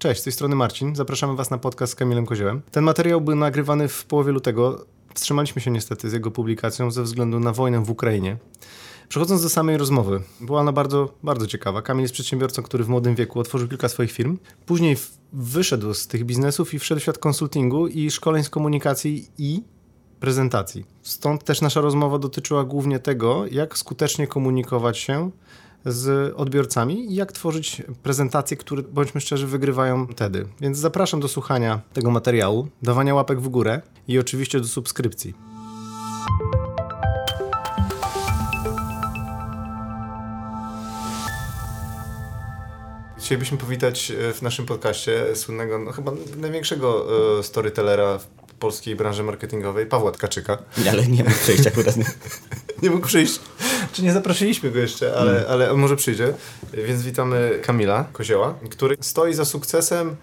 Cześć, z tej strony Marcin. Zapraszamy Was na podcast z Kamilem Koziołem. Ten materiał był nagrywany w połowie lutego. Wstrzymaliśmy się niestety z jego publikacją ze względu na wojnę w Ukrainie. Przechodząc do samej rozmowy, była ona bardzo, bardzo ciekawa. Kamil jest przedsiębiorcą, który w młodym wieku otworzył kilka swoich firm. Później wyszedł z tych biznesów i wszedł w świat konsultingu i szkoleń z komunikacji i prezentacji. Stąd też nasza rozmowa dotyczyła głównie tego, jak skutecznie komunikować się z odbiorcami i jak tworzyć prezentacje, które, bądźmy szczerzy, wygrywają wtedy. Więc zapraszam do słuchania tego materiału, dawania łapek w górę i oczywiście do subskrypcji. Chcielibyśmy powitać e, w naszym podcaście słynnego, no chyba największego e, storytellera polskiej branży marketingowej, Pawła Tkaczyka. Ale nie mógł przyjść akurat. nie mógł przyjść. Czy nie zaprosiliśmy go jeszcze, ale, hmm. ale może przyjdzie. Więc witamy Kamila Kozioła, który stoi za sukcesem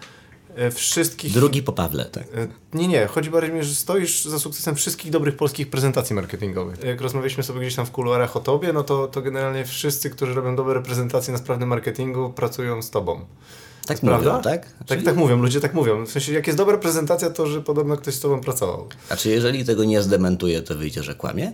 e, wszystkich... Drugi po Pawle, tak. E, nie, nie. Chodzi bardziej mi, że stoisz za sukcesem wszystkich dobrych polskich prezentacji marketingowych. Jak rozmawialiśmy sobie gdzieś tam w kuluarach o tobie, no to, to generalnie wszyscy, którzy robią dobre prezentacje na sprawnym marketingu, pracują z tobą. Tak mówią, prawda? tak? Tak, Czyli... tak mówią, ludzie tak mówią. W sensie, jak jest dobra prezentacja, to że podobno ktoś z tobą pracował. A czy jeżeli tego nie zdementuje, to wyjdzie, że kłamie?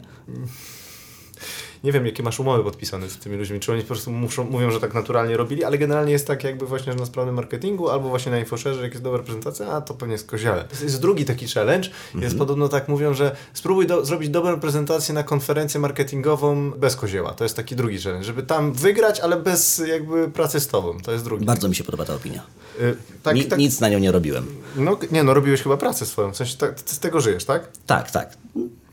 Nie wiem, jakie masz umowy podpisane z tymi ludźmi, czy oni po prostu muszą, mówią, że tak naturalnie robili, ale generalnie jest tak jakby właśnie, na sprawnym marketingu albo właśnie na infoszerze, jak jest dobra prezentacja, a to pewnie jest koziele. Jest, jest drugi taki challenge, jest mhm. podobno tak mówią, że spróbuj do, zrobić dobrą prezentację na konferencję marketingową bez kozieła. To jest taki drugi challenge, żeby tam wygrać, ale bez jakby pracy z tobą. To jest drugi. Bardzo mi się podoba ta opinia. Y, tak, Ni, tak, nic na nią nie robiłem. No nie, no robiłeś chyba pracę swoją, w sensie tak, z tego żyjesz, tak? Tak, tak.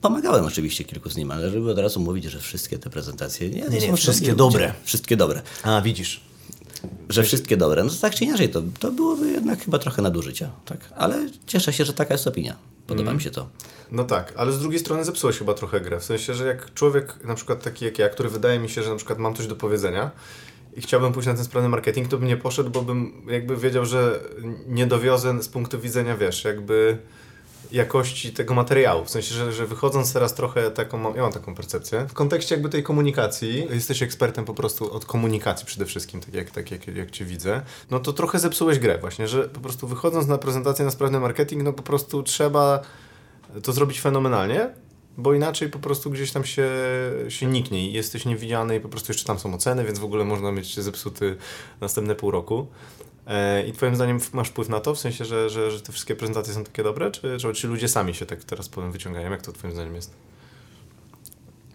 Pomagałem oczywiście kilku z nim, ale żeby od razu mówić, że wszystkie te prezentacje... Nie, nie, nie wszystkie dobre. Wszystkie dobre. A, widzisz. Że wszystkie dobre. No to tak czy inaczej, to, to byłoby jednak chyba trochę nadużycia. Tak? Ale cieszę się, że taka jest opinia. Podoba mm. mi się to. No tak, ale z drugiej strony zepsułeś chyba trochę grę. W sensie, że jak człowiek na przykład taki jak ja, który wydaje mi się, że na przykład mam coś do powiedzenia i chciałbym pójść na ten sprawny marketing, to bym nie poszedł, bo bym jakby wiedział, że nie dowiozę z punktu widzenia, wiesz, jakby jakości tego materiału. W sensie, że, że wychodząc teraz trochę taką, ja mam taką percepcję, w kontekście jakby tej komunikacji, jesteś ekspertem po prostu od komunikacji przede wszystkim, tak jak, tak jak, jak Cię widzę, no to trochę zepsułeś grę właśnie, że po prostu wychodząc na prezentację na sprawny marketing, no po prostu trzeba to zrobić fenomenalnie, bo inaczej po prostu gdzieś tam się, się niknie i jesteś niewidziany i po prostu jeszcze tam są oceny, więc w ogóle można mieć zepsuty następne pół roku. E, I Twoim zdaniem masz wpływ na to, w sensie, że, że, że te wszystkie prezentacje są takie dobre, czy, czy, czy ludzie sami się tak teraz powiem wyciągają? Jak to Twoim zdaniem jest?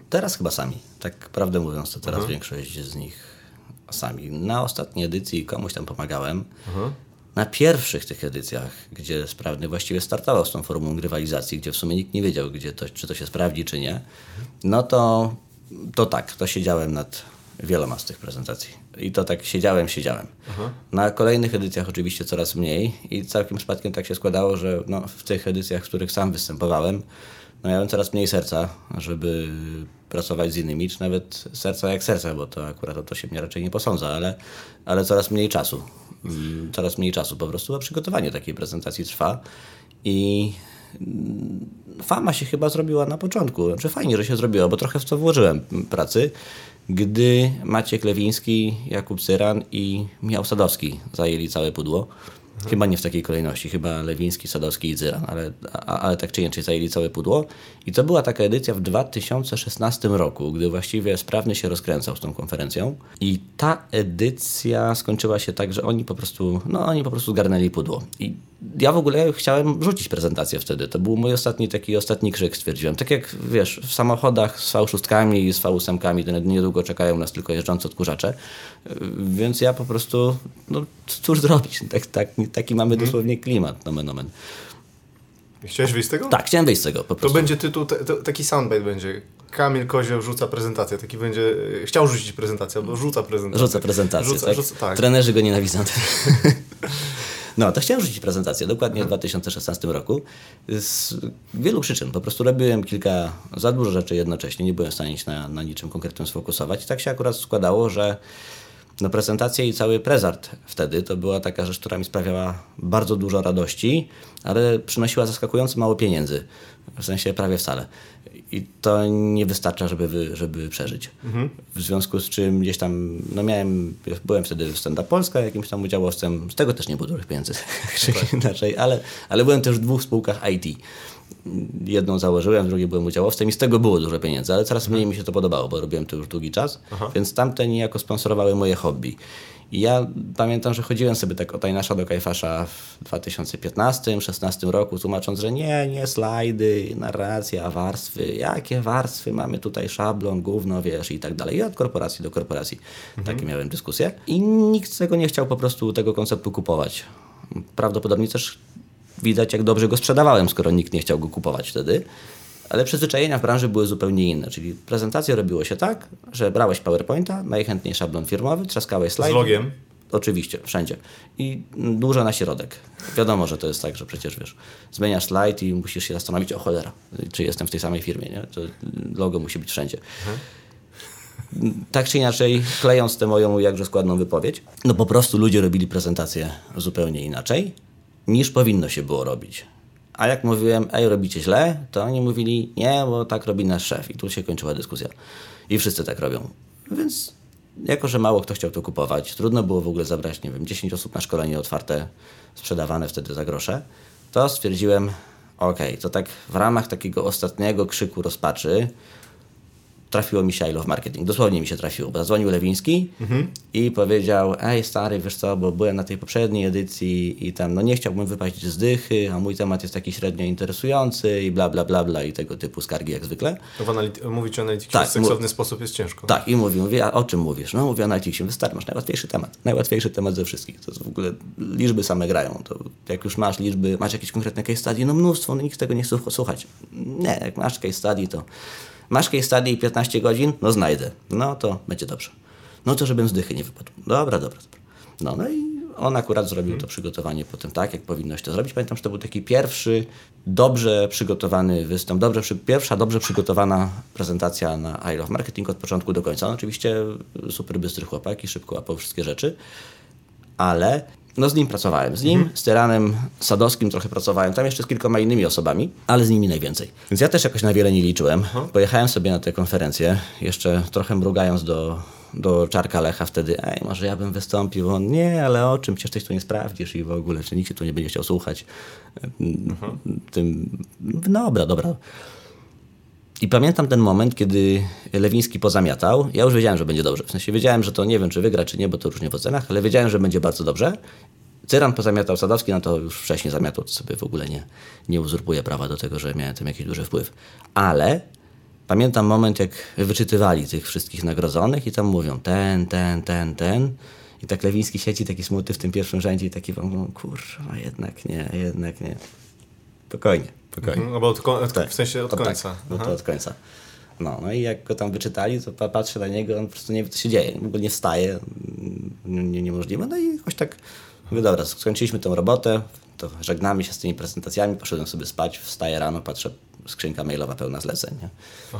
Teraz chyba sami. Tak prawdę mówiąc, to teraz -huh. większość z nich sami. Na ostatniej edycji komuś tam pomagałem. -huh. Na pierwszych tych edycjach, gdzie sprawny właściwie startował z tą formułą grywalizacji, gdzie w sumie nikt nie wiedział, gdzie to, czy to się sprawdzi, czy nie, no to, to tak, to siedziałem nad wieloma z tych prezentacji. I to tak siedziałem, siedziałem. Aha. Na kolejnych edycjach oczywiście coraz mniej i całkiem przypadkiem tak się składało, że no, w tych edycjach, w których sam występowałem, no miałem coraz mniej serca, żeby pracować z innymi, czy nawet serca jak serca, bo to akurat o to się mnie raczej nie posądza, ale, ale coraz mniej czasu. Mm, coraz mniej czasu po prostu, a przygotowanie takiej prezentacji trwa i mm, fama się chyba zrobiła na początku. Znaczy fajnie, że się zrobiła, bo trochę w to włożyłem pracy gdy Maciek Lewiński, Jakub Cyran i Michał Sadowski zajęli całe pudło. Chyba nie w takiej kolejności, chyba Lewiński, Sadowski i Zyran, ale, ale tak czy inaczej zajęli całe pudło. I to była taka edycja w 2016 roku, gdy właściwie sprawnie się rozkręcał z tą konferencją. I ta edycja skończyła się tak, że oni po prostu, no oni po prostu zgarnęli pudło. I ja w ogóle chciałem rzucić prezentację wtedy. To był mój ostatni taki ostatni krzyk, stwierdziłem. Tak jak wiesz, w samochodach z V6 i z V8 to niedługo czekają nas tylko jeżdżące odkurzacze. Więc ja po prostu, no cóż zrobić? Tak, tak, taki mamy hmm. dosłownie klimat, nomen omen. Chciałeś wyjść z tego? Tak, chciałem wyjść z tego. To będzie tytuł, to, taki soundbite będzie. Kamil Kozioł rzuca prezentację. Taki będzie. Chciał rzucić prezentację, albo rzuca prezentację. Rzuca prezentację. Rzuca, tak? Rzuca, tak. Trenerzy go nienawidzą. No, to chciałem rzucić prezentację dokładnie w 2016 roku z wielu przyczyn. Po prostu robiłem kilka, za dużo rzeczy jednocześnie, nie byłem w stanie się na, na niczym konkretnym sfokusować. I tak się akurat składało, że no prezentacja i cały prezart wtedy to była taka rzecz, która mi sprawiała bardzo dużo radości, ale przynosiła zaskakująco mało pieniędzy. W sensie prawie wcale. I to nie wystarcza, żeby, żeby przeżyć. W związku z czym gdzieś tam, no miałem, byłem wtedy w Stand Up Polska jakimś tam udziałowcem, z tego też nie było dużych pieniędzy, inaczej, ale, ale byłem też w dwóch spółkach IT. Jedną założyłem, w drugiej byłem udziałowcem i z tego było dużo pieniędzy, ale coraz mniej mi się to podobało, bo robiłem to już długi czas, więc tamte niejako sponsorowały moje hobby. I ja pamiętam, że chodziłem sobie tak od Ajnasza do Kajfasza w 2015-16 roku, tłumacząc, że nie, nie slajdy, narracja, warstwy, jakie warstwy, mamy tutaj szablon, gówno, wiesz, i tak dalej. I od korporacji do korporacji takie miałem dyskusje. I nikt z tego nie chciał po prostu tego konceptu kupować. Prawdopodobnie też widać, jak dobrze go sprzedawałem, skoro nikt nie chciał go kupować wtedy. Ale przyzwyczajenia w branży były zupełnie inne. Czyli prezentację robiło się tak, że brałeś PowerPointa, najchętniej szablon firmowy, trzaskałeś Z slajd. logiem. Oczywiście, wszędzie. I dużo na środek. Wiadomo, że to jest tak, że przecież wiesz, zmieniasz slajd i musisz się zastanowić, o cholera, czy jestem w tej samej firmie, nie? To logo musi być wszędzie. Tak czy inaczej, klejąc tę moją jakże składną wypowiedź, no po prostu ludzie robili prezentację zupełnie inaczej, niż powinno się było robić. A jak mówiłem, ej, robicie źle, to oni mówili, nie, bo tak robi nasz szef. I tu się kończyła dyskusja. I wszyscy tak robią. Więc jako, że mało kto chciał to kupować, trudno było w ogóle zabrać, nie wiem, 10 osób na szkolenie otwarte, sprzedawane wtedy za grosze, to stwierdziłem, okej, to tak w ramach takiego ostatniego krzyku rozpaczy trafiło mi się I Love Marketing. Dosłownie mi się trafiło, bo zadzwonił Lewiński i powiedział, ej stary, wiesz co, bo byłem na tej poprzedniej edycji i tam, no nie chciałbym wypaść z dychy, a mój temat jest taki średnio interesujący i bla, bla, bla, bla i tego typu skargi jak zwykle. W anality- mówić o analityce Tak, w seksowny sposób jest ciężko. Tak, i mówi, mówi, a o czym mówisz? No mówię o Analyticsie, wystarczy, masz najłatwiejszy temat. Najłatwiejszy temat ze wszystkich. To jest w ogóle, liczby same grają. To jak już masz liczby, masz jakieś konkretne case study, no mnóstwo, no nikt tego nie chce słuchać. Nie, jak masz case study, to masz case study i 15 godzin, no znajdę. No to będzie dobrze. No to żebym z dychy nie wypadł. Dobra, dobra, dobra. No, no i on akurat zrobił to przygotowanie potem tak, jak powinno się to zrobić. Pamiętam, że to był taki pierwszy dobrze przygotowany występ, dobrze, pierwsza dobrze przygotowana prezentacja na I Love Marketing od początku do końca. On oczywiście super bystry chłopak i szybko łapał wszystkie rzeczy, ale no z nim pracowałem. Z nim, z Tyranem Sadowskim trochę pracowałem, tam jeszcze z kilkoma innymi osobami, ale z nimi najwięcej. Więc ja też jakoś na wiele nie liczyłem. Pojechałem sobie na tę konferencję, jeszcze trochę mrugając do, do Czarka Lecha wtedy, ej, może ja bym wystąpił. On, nie, ale o czym? Przecież ty tu nie sprawdzisz i w ogóle, czy nikt się tu nie będzie chciał słuchać. Tym, no dobra, dobra. I pamiętam ten moment, kiedy Lewiński pozamiatał. Ja już wiedziałem, że będzie dobrze. W sensie wiedziałem, że to nie wiem, czy wygra, czy nie, bo to różnie w ocenach, ale wiedziałem, że będzie bardzo dobrze. Cyran pozamiatał Sadowski, no to już wcześniej zamiatał, to sobie w ogóle nie, nie uzurpuje prawa do tego, że miałem tym jakiś duży wpływ. Ale pamiętam moment, jak wyczytywali tych wszystkich nagrodzonych i tam mówią ten, ten, ten, ten. I tak Lewiński siedzi taki smutny w tym pierwszym rzędzie i taki wam, kurwa, jednak nie, jednak nie. Spokojnie, spokojnie. Mhm, bo od, ko- od, Tak. w sensie od O, końca. Tak, no to od końca. No, no i jak go tam wyczytali, to pa- patrzę na niego, on po prostu nie wie, co się dzieje. W ogóle nie wstaje, nie, nie, niemożliwe. No i jakoś tak, mówię, dobra, skończyliśmy tą robotę, to żegnamy się z tymi prezentacjami, poszedłem sobie spać, wstaję rano, patrzę, skrzynka mailowa pełna zleceń.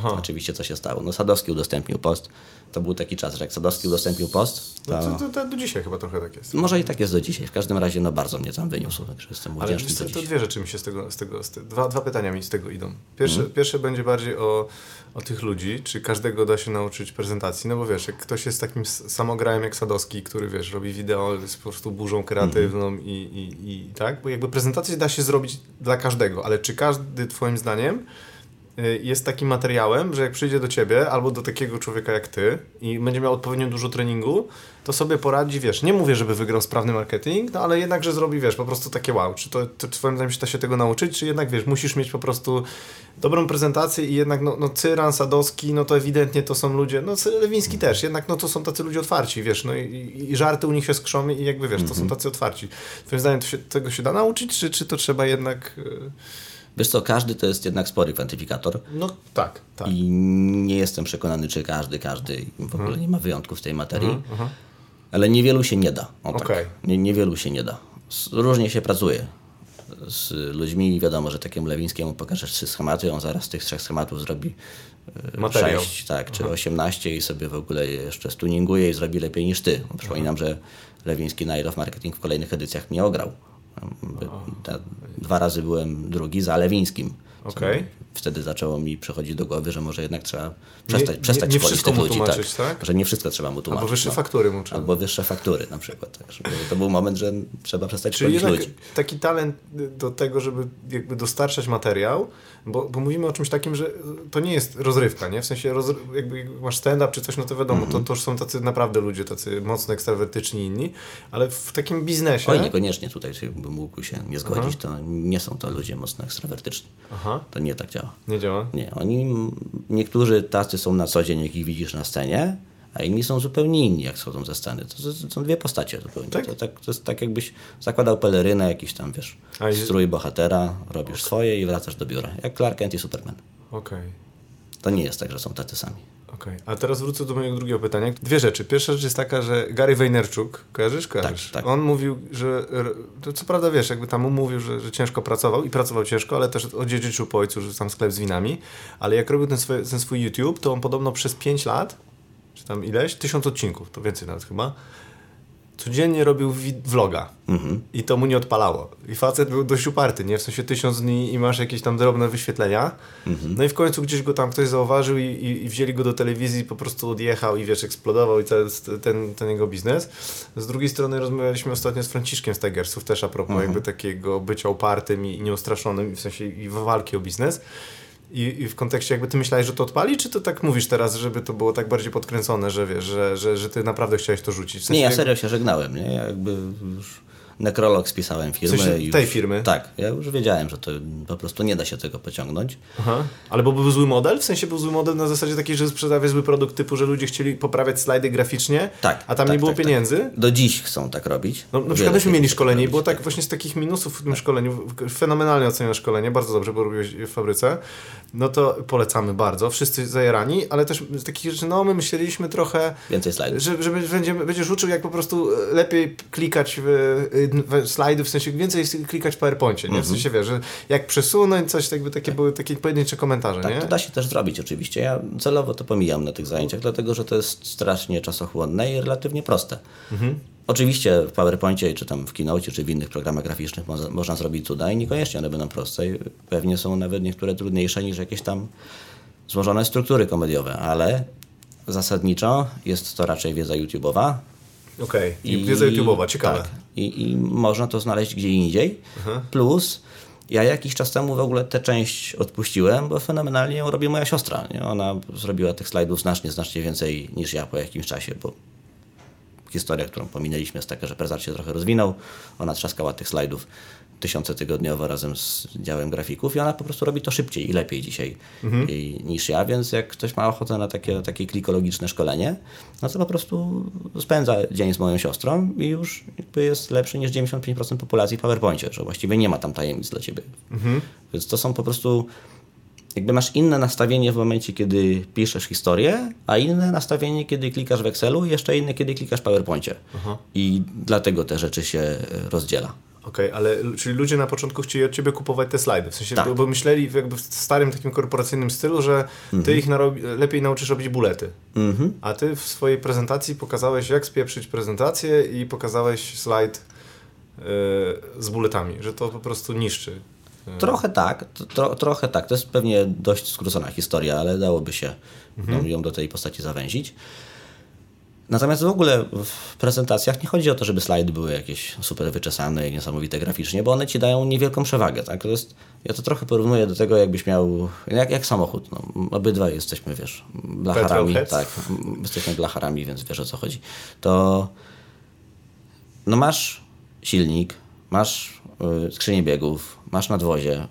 Oczywiście co się stało. No Sadowski udostępnił post. To był taki czas, że jak Sadowski udostępnił post, to... No to, to, do dzisiaj chyba trochę tak jest. Może i tak jest do dzisiaj. W każdym razie no bardzo mnie tam wyniósł, także jestem mu Ale wdzięczny to dwie rzeczy mi się z tego, z tego z te, dwa, dwa pytania mi z tego idą. Pierwsze, Mhm. pierwsze będzie bardziej o, o tych ludzi, czy każdego da się nauczyć prezentacji, no bo wiesz, jak ktoś jest takim samograjem jak Sadowski, który wiesz, robi wideo, jest po prostu burzą kreatywną Mhm. i, i, i tak, bo jakby prezentację da się zrobić dla każdego, ale czy każdy twoim zdaniem jest takim materiałem, że jak przyjdzie do ciebie albo do takiego człowieka jak ty i będzie miał odpowiednio dużo treningu, to sobie poradzi, wiesz, nie mówię, żeby wygrał sprawny marketing, no ale jednak, że zrobi, wiesz, po prostu takie wow. Czy to, to twoim zdaniem się da się tego nauczyć, czy jednak, wiesz, musisz mieć po prostu dobrą prezentację i jednak, no, no Cyran, Sadowski, no to ewidentnie to są ludzie, no Lewiński też, jednak, no to są tacy ludzie otwarci, wiesz, no i, i- żarty u nich się skrzą i jakby, wiesz, to są tacy otwarci. Twoim zdaniem się, tego się da nauczyć, czy, czy to trzeba jednak... y, Wiesz co, każdy to jest jednak spory kwantyfikator. No tak, tak. I nie jestem przekonany, czy każdy, każdy w ogóle nie ma wyjątków w tej materii. Ale niewielu się nie da. O, tak. Okej. nie, niewielu się nie da. Różnie się pracuje z ludźmi. Wiadomo, że takiemu Lewińskiemu pokażesz trzy schematy, on zaraz z tych trzech schematów zrobi e, Materiał. sześć, tak, czy 18 i sobie w ogóle jeszcze stuninguje i zrobi lepiej niż ty. Przypominam, że Lewiński na I Love Marketing w kolejnych edycjach mnie ograł. Dwa razy byłem drugi za Lewińskim. Okej. Wtedy zaczęło mi przychodzić do głowy, że może jednak trzeba przestać, nie- przestać nie szkolić wszystko tych ludzi. tłumaczyć, tak? Że nie wszystko trzeba mu tłumaczyć. Albo wyższe no. faktury mu trzeba. Albo wyższe faktury na przykład. Tak, to był moment, że trzeba przestać Czyli szkolić ludzi. taki talent do tego, żeby jakby dostarczać materiał, bo, bo mówimy o czymś takim, że to nie jest rozrywka, nie? W sensie roz, jakby jak masz stand-up czy coś, no to wiadomo, Mhm. to, to już są tacy naprawdę ludzie, tacy mocno ekstrawertyczni inni, ale w takim biznesie... Oj, niekoniecznie tutaj bym mógł się nie zgodzić, to nie są to ludzie mocno ekstrawertyczni. Aha, To nie tak działa. nie działa? Nie, oni, niektórzy tacy są na co dzień, jak ich widzisz na scenie, a inni są zupełnie inni, jak schodzą ze sceny. To, to są dwie postacie zupełnie. Tak? To, tak, to jest tak, jakbyś zakładał pelerynę, jakiś tam, wiesz, A strój bohatera, robisz swoje i wracasz do biura. Jak Clark Kent i Superman. Okej. To nie jest tak, że są tacy sami. Okej, a teraz wrócę do mojego drugiego pytania. Dwie rzeczy. Pierwsza rzecz jest taka, że Gary Vaynerchuk, kojarzysz? Kojarzysz. Tak, tak. On mówił, że, to co prawda wiesz, jakby tam mówił, że, że ciężko pracował i pracował ciężko, ale też odziedziczył po ojcu, że tam sklep z winami, ale jak robił ten swój, ten swój YouTube, to on podobno przez 5 lat, czy tam ileś, tysiąc odcinków, to więcej nawet chyba, codziennie robił vloga i to mu nie odpalało. I facet był dość uparty, nie? W sensie tysiąc dni i masz jakieś tam drobne wyświetlenia. No i w końcu gdzieś go tam ktoś zauważył i, i, i wzięli go do telewizji, po prostu odjechał i wiesz, eksplodował i jest ten, ten jego biznes. Z drugiej strony rozmawialiśmy ostatnio z Franciszkiem z Tigersów też a propos jakby takiego bycia upartym i nieustraszonym, i w sensie i walki o biznes. I, I w kontekście jakby ty myślałeś, że to odpali, czy to tak mówisz teraz, żeby to było tak bardziej podkręcone, że wiesz, że, że, że ty naprawdę chciałeś to rzucić? W sensie Nie, ja serio się żegnałem, nie? Ja jakby już nekrolog spisałem firmy. Sensie i tej już, firmy? Tak, ja już wiedziałem, że to po prostu nie da się tego pociągnąć. Aha. Ale bo był zły model? W sensie był zły model na zasadzie takiej, że sprzedawiać zły produkt typu, że ludzie chcieli poprawiać slajdy graficznie, Tak, a tam tak, nie było tak, tak. pieniędzy? Do dziś chcą tak robić. No, na przykład myśmy mieli chce szkolenie i było tak właśnie z takich minusów w tym szkoleniu, fenomenalnie ocenione szkolenie, bardzo dobrze, bo robiłeś w fabryce, no to polecamy bardzo, wszyscy zajarani, ale też z takich rzeczy, no my myśleliśmy trochę, Więcej slajdów. że, że będziemy, będziesz uczył jak po prostu lepiej klikać w, w slajdy, w sensie więcej klikać w PowerPoincie, nie? W sensie wiesz, że jak przesunąć coś, tak jakby takie były takie pojedyncze komentarze, Tak, nie? to da się też zrobić oczywiście. Ja celowo to pomijam na tych zajęciach, dlatego że to jest strasznie czasochłonne i relatywnie proste. Oczywiście w PowerPoincie, czy tam w Keynote, czy w innych programach graficznych można, można zrobić cuda i niekoniecznie one będą proste. I Pewnie są nawet niektóre trudniejsze niż jakieś tam złożone struktury komediowe, ale zasadniczo jest to raczej wiedza YouTube'owa, Okej, i wiedza YouTube'owa, ciekawe. Tak, i, I można to znaleźć gdzie indziej. Plus, ja jakiś czas temu w ogóle tę część odpuściłem, bo fenomenalnie ją robi moja siostra. Nie? Ona zrobiła tych slajdów znacznie, znacznie więcej niż ja po jakimś czasie, bo historia, którą pominęliśmy jest taka, że prezent się trochę rozwinął. Ona trzaskała tych slajdów tysiące tygodniowo razem z działem grafików i ona po prostu robi to szybciej i lepiej dzisiaj i, niż ja, więc jak ktoś ma ochotę na takie, takie klikologiczne szkolenie, no to po prostu spędza dzień z moją siostrą i już jest lepszy niż 95% populacji w PowerPoincie, że właściwie nie ma tam tajemnic dla ciebie. Więc to są po prostu jakby masz inne nastawienie w momencie, kiedy piszesz historię, a inne nastawienie, kiedy klikasz w Excelu jeszcze inne, kiedy klikasz w PowerPoincie. I dlatego te rzeczy się e, rozdziela. Okej, ale l- czyli ludzie na początku chcieli od ciebie kupować te slajdy. W sensie, Tak. bo, bo myśleli jakby w starym takim korporacyjnym stylu, że ty Mhm. ich narobi, lepiej nauczysz robić bulety. A ty w swojej prezentacji pokazałeś, jak spieprzyć prezentację i pokazałeś slajd yy, z buletami, że to po prostu niszczy. Trochę tak, tro, trochę tak. To jest pewnie dość skrócona historia, ale dałoby się no, ją do tej postaci zawęzić. Natomiast w ogóle w prezentacjach nie chodzi o to, żeby slajdy były jakieś super wyczesane i niesamowite graficznie, bo one ci dają niewielką przewagę. Tak? To jest, ja to trochę porównuję do tego, jakbyś miał, jak, jak samochód. No, obydwaj jesteśmy, wiesz, blacharami. Tak, jesteśmy blacharami, więc wiesz o co chodzi. To no masz silnik, masz y, skrzynię biegów, masz nadwozie,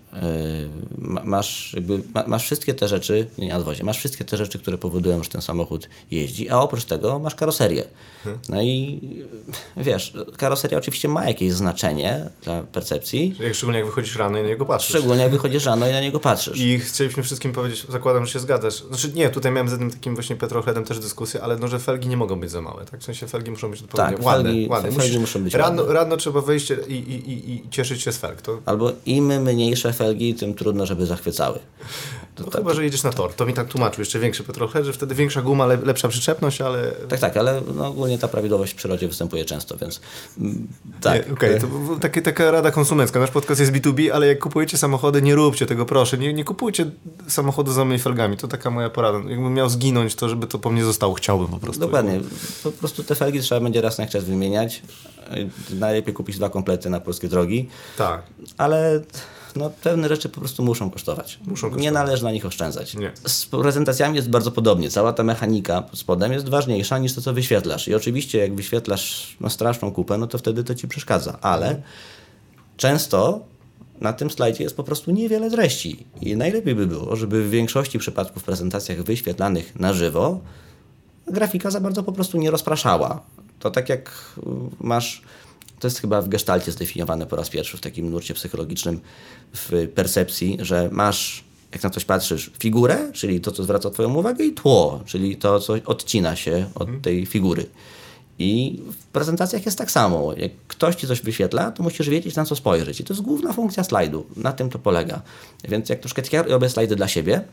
masz, jakby, ma, masz wszystkie te rzeczy, nie nadwozie, masz wszystkie te rzeczy, które powodują, że ten samochód jeździ, a oprócz tego masz karoserię. No i wiesz, karoseria oczywiście ma jakieś znaczenie dla percepcji, Jak, szczególnie jak wychodzisz rano i na niego patrzysz. szczególnie jak wychodzisz rano i na niego patrzysz. I chcieliśmy wszystkim powiedzieć, zakładam, że się zgadzasz. Znaczy nie, tutaj miałem z jednym takim właśnie petrolheadem też dyskusję, ale no, że felgi nie mogą być za małe, tak? W sensie felgi muszą być odpowiednio Tak, ładne. felgi- ładne. felgi muszą być rano, ładne. rano trzeba wyjść i, i, i, i cieszyć się z felg. To Albo im mniejsze felgi, tym trudno, żeby zachwycały. To no tak. Chyba, że jedziesz na tor. To mi tak tłumaczył. Jeszcze większy petrolhead, że wtedy większa guma, lepsza przyczepność, ale... Tak, tak, ale no, ogólnie ta prawidłowość w przyrodzie występuje często, więc mm, tak. Okej, okay, to takie, taka rada konsumencka. Nasz podcast jest B2B, ale jak kupujecie samochody, nie róbcie tego, proszę. Nie, nie kupujcie samochodu z zamymi felgami. To taka moja porada. Jakbym miał zginąć, to żeby to po mnie zostało. Chciałbym po prostu. Dokładnie. Po prostu te felgi trzeba będzie raz na czas wymieniać. Najlepiej kupić dwa komplety na polskie drogi. Tak. Ale no, pewne rzeczy po prostu muszą kosztować. Muszą kosztować. Nie należy na nich oszczędzać. Nie. Z prezentacjami jest bardzo podobnie. Cała ta mechanika pod spodem jest ważniejsza niż to, co wyświetlasz. I oczywiście jak wyświetlasz no, straszną kupę, no to wtedy to ci przeszkadza. Ale często na tym slajdzie jest po prostu niewiele treści. I najlepiej by było, żeby w większości przypadków w prezentacjach wyświetlanych na żywo grafika za bardzo po prostu nie rozpraszała. To tak jak masz to jest chyba w gestalcie zdefiniowane po raz pierwszy w takim nurcie psychologicznym, w percepcji, że masz, jak na coś patrzysz, figurę, czyli to, co zwraca Twoją uwagę, i tło, czyli to, co odcina się od mhm. tej figury. I w prezentacjach jest tak samo. Jak ktoś ci coś wyświetla, to musisz wiedzieć, na co spojrzeć. I to jest główna funkcja slajdu. Na tym to polega. Więc jak troszkę robię slajdy dla siebie,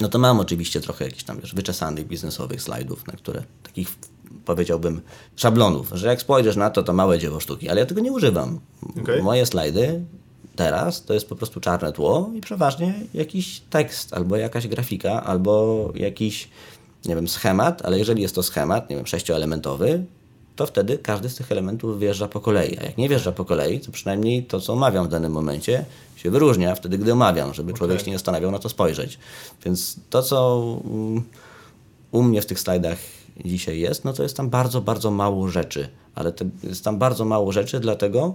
no to mam oczywiście trochę jakichś tam wiesz, wyczesanych biznesowych slajdów, na które takich powiedziałbym, szablonów, że jak spojrzysz na to, to małe dzieło sztuki, ale ja tego nie używam. Okay. Moje slajdy teraz to jest po prostu czarne tło i przeważnie jakiś tekst, albo jakaś grafika, albo jakiś, nie wiem, schemat, ale jeżeli jest to schemat, nie wiem, sześcioelementowy, to wtedy każdy z tych elementów wjeżdża po kolei. A jak nie wjeżdża po kolei, to przynajmniej to, co omawiam w danym momencie, się wyróżnia wtedy, gdy omawiam, żeby okay. człowiek się nie zastanawiał na to spojrzeć. Więc to, co mm, u mnie w tych slajdach dzisiaj jest, no to jest tam bardzo, bardzo mało rzeczy. Ale to jest tam bardzo mało rzeczy, dlatego,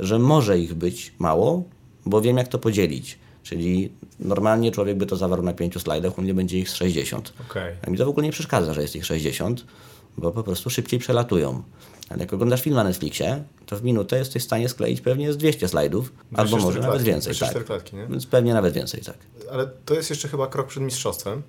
że może ich być mało, bo wiem, jak to podzielić. Czyli normalnie człowiek by to zawarł na pięciu slajdach, u mnie będzie ich 60. Okay. A mi to w ogóle nie przeszkadza, że jest ich 60, bo po prostu szybciej przelatują. Ale jak oglądasz film na Netflixie, to w minutę jesteś w stanie skleić pewnie z 200 slajdów, albo może klatki, nawet więcej. Tak. Klatki? Więc pewnie nawet więcej, tak. Ale to jest jeszcze chyba krok przed mistrzostwem,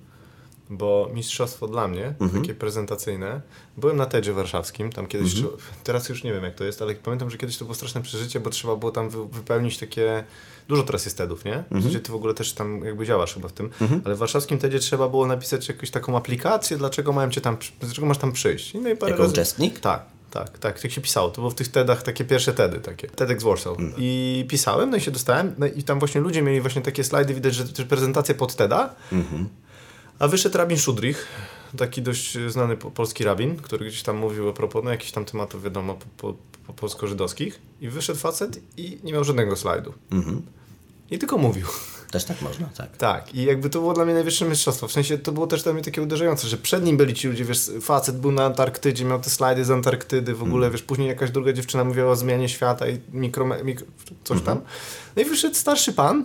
bo mistrzostwo dla mnie, mhm. takie prezentacyjne, byłem na TEDzie warszawskim, tam kiedyś, mhm. teraz już nie wiem jak to jest, ale pamiętam, że kiedyś to było straszne przeżycie, bo trzeba było tam wypełnić takie, dużo teraz jest TEDów, nie? Mhm. Ty w ogóle też tam jakby działasz chyba w tym, mhm. ale w warszawskim TEDzie trzeba było napisać jakąś taką aplikację, dlaczego mają cię tam, dlaczego masz tam przyjść. No i parę jako razy... uczestnik? Tak. Tak, tak, tak się pisało. To było w tych TEDach takie pierwsze TEDy takie. TEDx Warsaw. Mm. I pisałem, no i się dostałem, no i tam właśnie ludzie mieli właśnie takie slajdy, widać, że, że prezentacje pod TEDa, mm -hmm. A wyszedł rabin Szudrich, taki dość znany polski rabin, który gdzieś tam mówił a propos no, jakichś tam tematów, wiadomo, po, po, po polsko-żydowskich. I wyszedł facet i nie miał żadnego slajdu. Mhm. I tylko mówił. Też tak można, tak. Tak. I jakby to było dla mnie najwyższe mistrzostwo. W sensie to było też dla mnie takie uderzające, że przed nim byli ci ludzie, wiesz, facet był na Antarktydzie, miał te slajdy z Antarktydy, w ogóle, mm. wiesz, później jakaś druga dziewczyna mówiła o zmianie świata i mikro, mikro coś mm -hmm. tam. No i wyszedł starszy pan,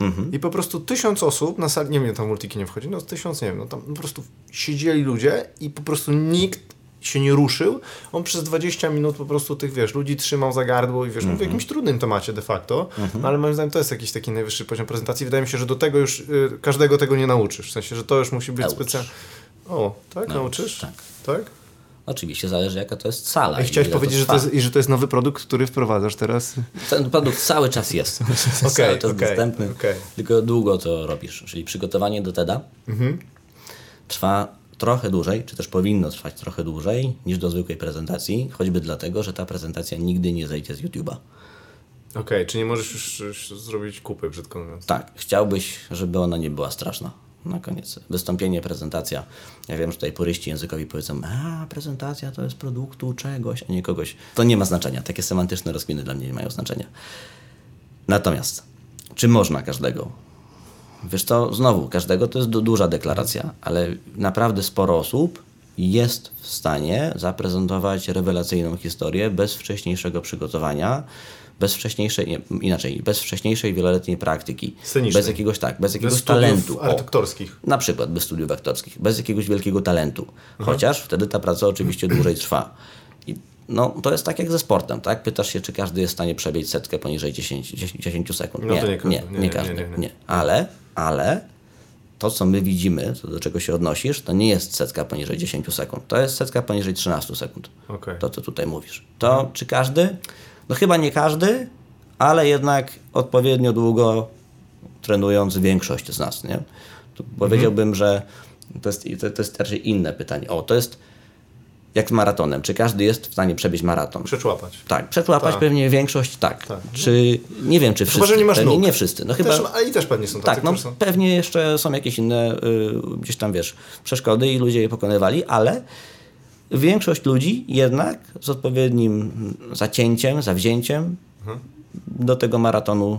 Mhm. I po prostu tysiąc osób na sali, nie wiem, tam multiki nie wchodzi, no tysiąc, nie wiem, no tam po prostu siedzieli ludzie i po prostu nikt się nie ruszył. On przez 20 minut po prostu tych, wiesz, ludzi trzymał za gardło i wiesz, mm -hmm. w jakimś trudnym temacie de facto, mm -hmm. no, ale moim zdaniem to jest jakiś taki najwyższy poziom prezentacji. Wydaje mi się, że do tego już y, każdego tego nie nauczysz. W sensie, że to już musi być specjalnie. O, tak? Nauczysz? Nauczysz? Tak. Tak? Oczywiście zależy jaka to jest sala. I chciałeś powiedzieć, to że, to jest, i że to jest nowy produkt, który wprowadzasz teraz? Ten produkt cały czas jest. Okay, cały czas okay, dostępny. Okay. Tylko długo to robisz. Czyli przygotowanie do TEDa mhm. trwa trochę dłużej, czy też powinno trwać trochę dłużej niż do zwykłej prezentacji, choćby dlatego, że ta prezentacja nigdy nie zejdzie z YouTube'a. Okej, okay, czy nie możesz już, już zrobić kupy, brzydko mówiąc? Tak, chciałbyś, żeby ona nie była straszna na koniec. Wystąpienie, prezentacja. Ja wiem, że tutaj puryści językowi powiedzą, a prezentacja to jest produktu czegoś, a nie kogoś. To nie ma znaczenia. Takie semantyczne rozkminy dla mnie nie mają znaczenia. Natomiast, czy można każdego? Wiesz to znowu, każdego to jest duża deklaracja, ale naprawdę sporo osób jest w stanie zaprezentować rewelacyjną historię bez wcześniejszego przygotowania, bez wcześniejszej, nie, inaczej, bez wcześniejszej wieloletniej praktyki. Scenicznej. Bez jakiegoś, tak, bez jakiegoś bez talentu. aktorskich. Na przykład bez studiów aktorskich, bez jakiegoś wielkiego talentu. Mhm. Chociaż wtedy ta praca oczywiście dłużej trwa. I no, to jest tak jak ze sportem, tak? Pytasz się, czy każdy jest w stanie przebiec setkę poniżej 10, 10, 10 sekund. No nie, nie, nie, nie, nie, każdy. Nie, nie, Ale, ale to, co my widzimy, to do czego się odnosisz, to nie jest setka poniżej 10 sekund. To jest setka poniżej 13 sekund. Okay. To, co tutaj mówisz. To czy każdy? No chyba nie każdy, ale jednak odpowiednio długo trenując większość z nas, nie? Tu Powiedziałbym, że to jest, to, to jest raczej inne pytanie. O, to jest jak z maratonem. Czy każdy jest w stanie przebiec maraton? Przeczłapać. Tak, przełapać Tak. pewnie większość tak. Czy nie wiem, czy wszyscy. Chyba, że nie masz pewnie nóg. nie wszyscy. No chyba. Też, a i też pewnie są tacy, tak, no są... pewnie jeszcze są jakieś inne y, gdzieś tam wiesz, przeszkody i ludzie je pokonywali, ale większość ludzi jednak z odpowiednim zacięciem, zawzięciem Mhm. do tego maratonu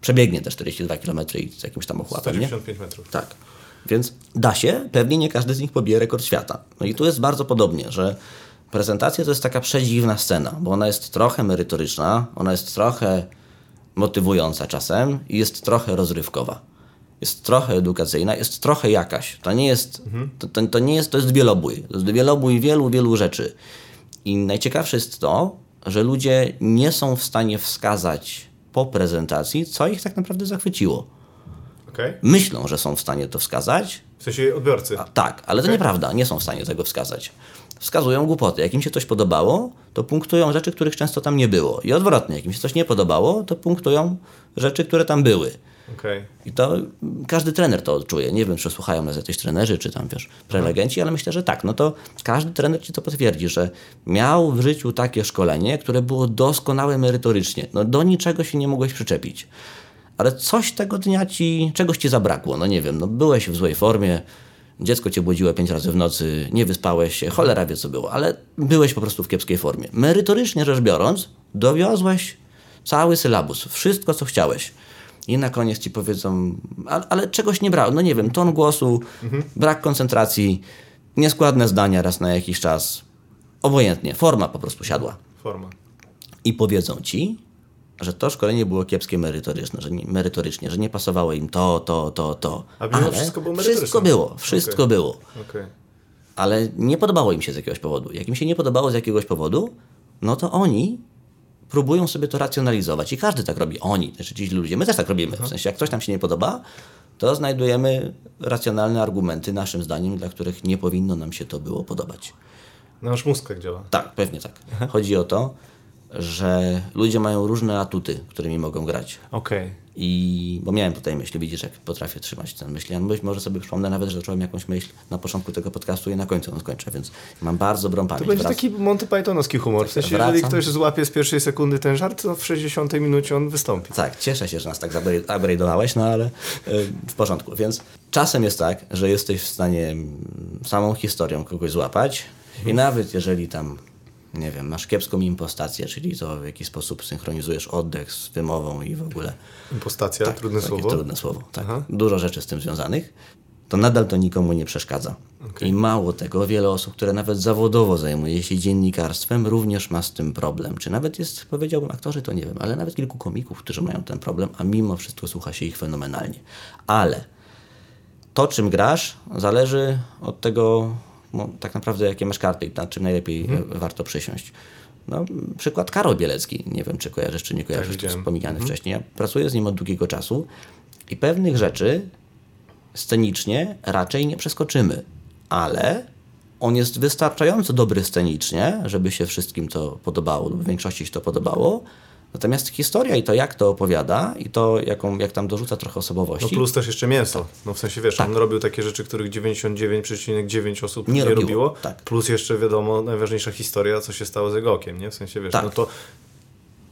przebiegnie te 42 km i z jakimś tam ochłapem, nie? 195 metrów. Tak. Więc da się, pewnie nie każdy z nich pobije rekord świata. No i tu jest bardzo podobnie, że prezentacja to jest taka przedziwna scena, bo ona jest trochę merytoryczna, ona jest trochę motywująca czasem i jest trochę rozrywkowa. Jest trochę edukacyjna, jest trochę jakaś. To nie jest, to, to, to nie jest, to jest wielobój. To jest wielobój wielu, wielu rzeczy. I najciekawsze jest to, że ludzie nie są w stanie wskazać po prezentacji, co ich tak naprawdę zachwyciło Okej? myślą, że są w stanie to wskazać. W sensie odbiorcy. A, tak, ale to nieprawda, nie są w stanie tego wskazać. Wskazują głupoty. Jak im się coś podobało, to punktują rzeczy, których często tam nie było. I odwrotnie, jak im się coś nie podobało, to punktują rzeczy, które tam były. Okej. I to każdy trener to odczuje. Nie wiem, czy słuchają nas jacyś trenerzy, czy tam, wiesz, prelegenci, ale myślę, że tak. No to każdy trener ci to potwierdzi, że miał w życiu takie szkolenie, które było doskonałe merytorycznie. No do niczego się nie mogłeś przyczepić. Ale coś tego dnia ci, czegoś ci zabrakło. No nie wiem, no byłeś w złej formie, dziecko cię budziło pięć razy w nocy, nie wyspałeś się, cholera wie co było, ale byłeś po prostu w kiepskiej formie. Merytorycznie rzecz biorąc, dowiozłeś cały sylabus, wszystko co chciałeś. I na koniec ci powiedzą, ale, ale czegoś nie brało, no nie wiem, ton głosu, brak koncentracji, nieskładne zdania raz na jakiś czas. Obojętnie, forma po prostu siadła. Forma. I powiedzą ci, że to szkolenie było kiepskie merytoryczne, że nie, merytorycznie, że nie pasowało im to, to, to, to. A mimo wszystko było merytoryczne. Wszystko było, wszystko Okej. było. Okej. Ale nie podobało im się z jakiegoś powodu. Jak im się nie podobało z jakiegoś powodu, no to oni próbują sobie to racjonalizować. I każdy tak robi. Oni, znaczy ci ludzie. My też tak robimy. W sensie, jak coś nam się nie podoba, to znajdujemy racjonalne argumenty, naszym zdaniem, dla których nie powinno nam się to było podobać. Nasz mózg tak działa. Tak, pewnie tak. Chodzi o to, że ludzie mają różne atuty, którymi mogą grać. Okej. I bo miałem tutaj myśli, widzisz, jak potrafię trzymać ten myśl. Ja być może sobie przypomnę nawet, że zacząłem jakąś myśl na początku tego podcastu i na końcu ją skończę, więc mam bardzo dobrą To pamięć. będzie Wrac- taki Monty Pythonowski humor. W sensie, Wracam. jeżeli ktoś złapie z pierwszej sekundy ten żart, to w 60 minucie on wystąpi. Tak, cieszę się, że nas tak upgrade'owałeś, no ale y, w porządku. Więc czasem jest tak, że jesteś w stanie mm, samą historią kogoś złapać i nawet jeżeli tam, nie wiem, masz kiepską impostację, czyli to w jakiś sposób synchronizujesz oddech z wymową i w ogóle Impostacja, trudne Tak, takie słowo. Trudne słowo, tak. Aha. Dużo rzeczy z tym związanych. To nadal to nikomu nie przeszkadza. I mało tego, wiele osób, które nawet zawodowo zajmuje się dziennikarstwem, również ma z tym problem. Czy nawet jest, powiedziałbym, aktorzy, to nie wiem, ale nawet kilku komików, którzy mają ten problem, a mimo wszystko słucha się ich fenomenalnie. Ale to, czym grasz, zależy od tego, no, tak naprawdę, jakie masz karty i nad czym najlepiej Mhm. warto przysiąść. No, przykład Karol Bielecki. Nie wiem, czy kojarzysz, czy nie kojarzysz, Tak, to widziałem. wspomniany wcześniej. Ja pracuję z nim od długiego czasu i pewnych rzeczy scenicznie raczej nie przeskoczymy, ale on jest wystarczająco dobry scenicznie, żeby się wszystkim to podobało, lub większości się to podobało. Natomiast historia i to, jak to opowiada, i to, jaką, jak tam dorzuca trochę No osobowości, plus też jeszcze mięso. No w sensie wiesz, on robił takie rzeczy, których 99,9 osób nie, Nie robiło. robiło, tak. Plus jeszcze wiadomo, najważniejsza historia, co się stało z jego okiem, nie? W sensie wiesz, Tak. no to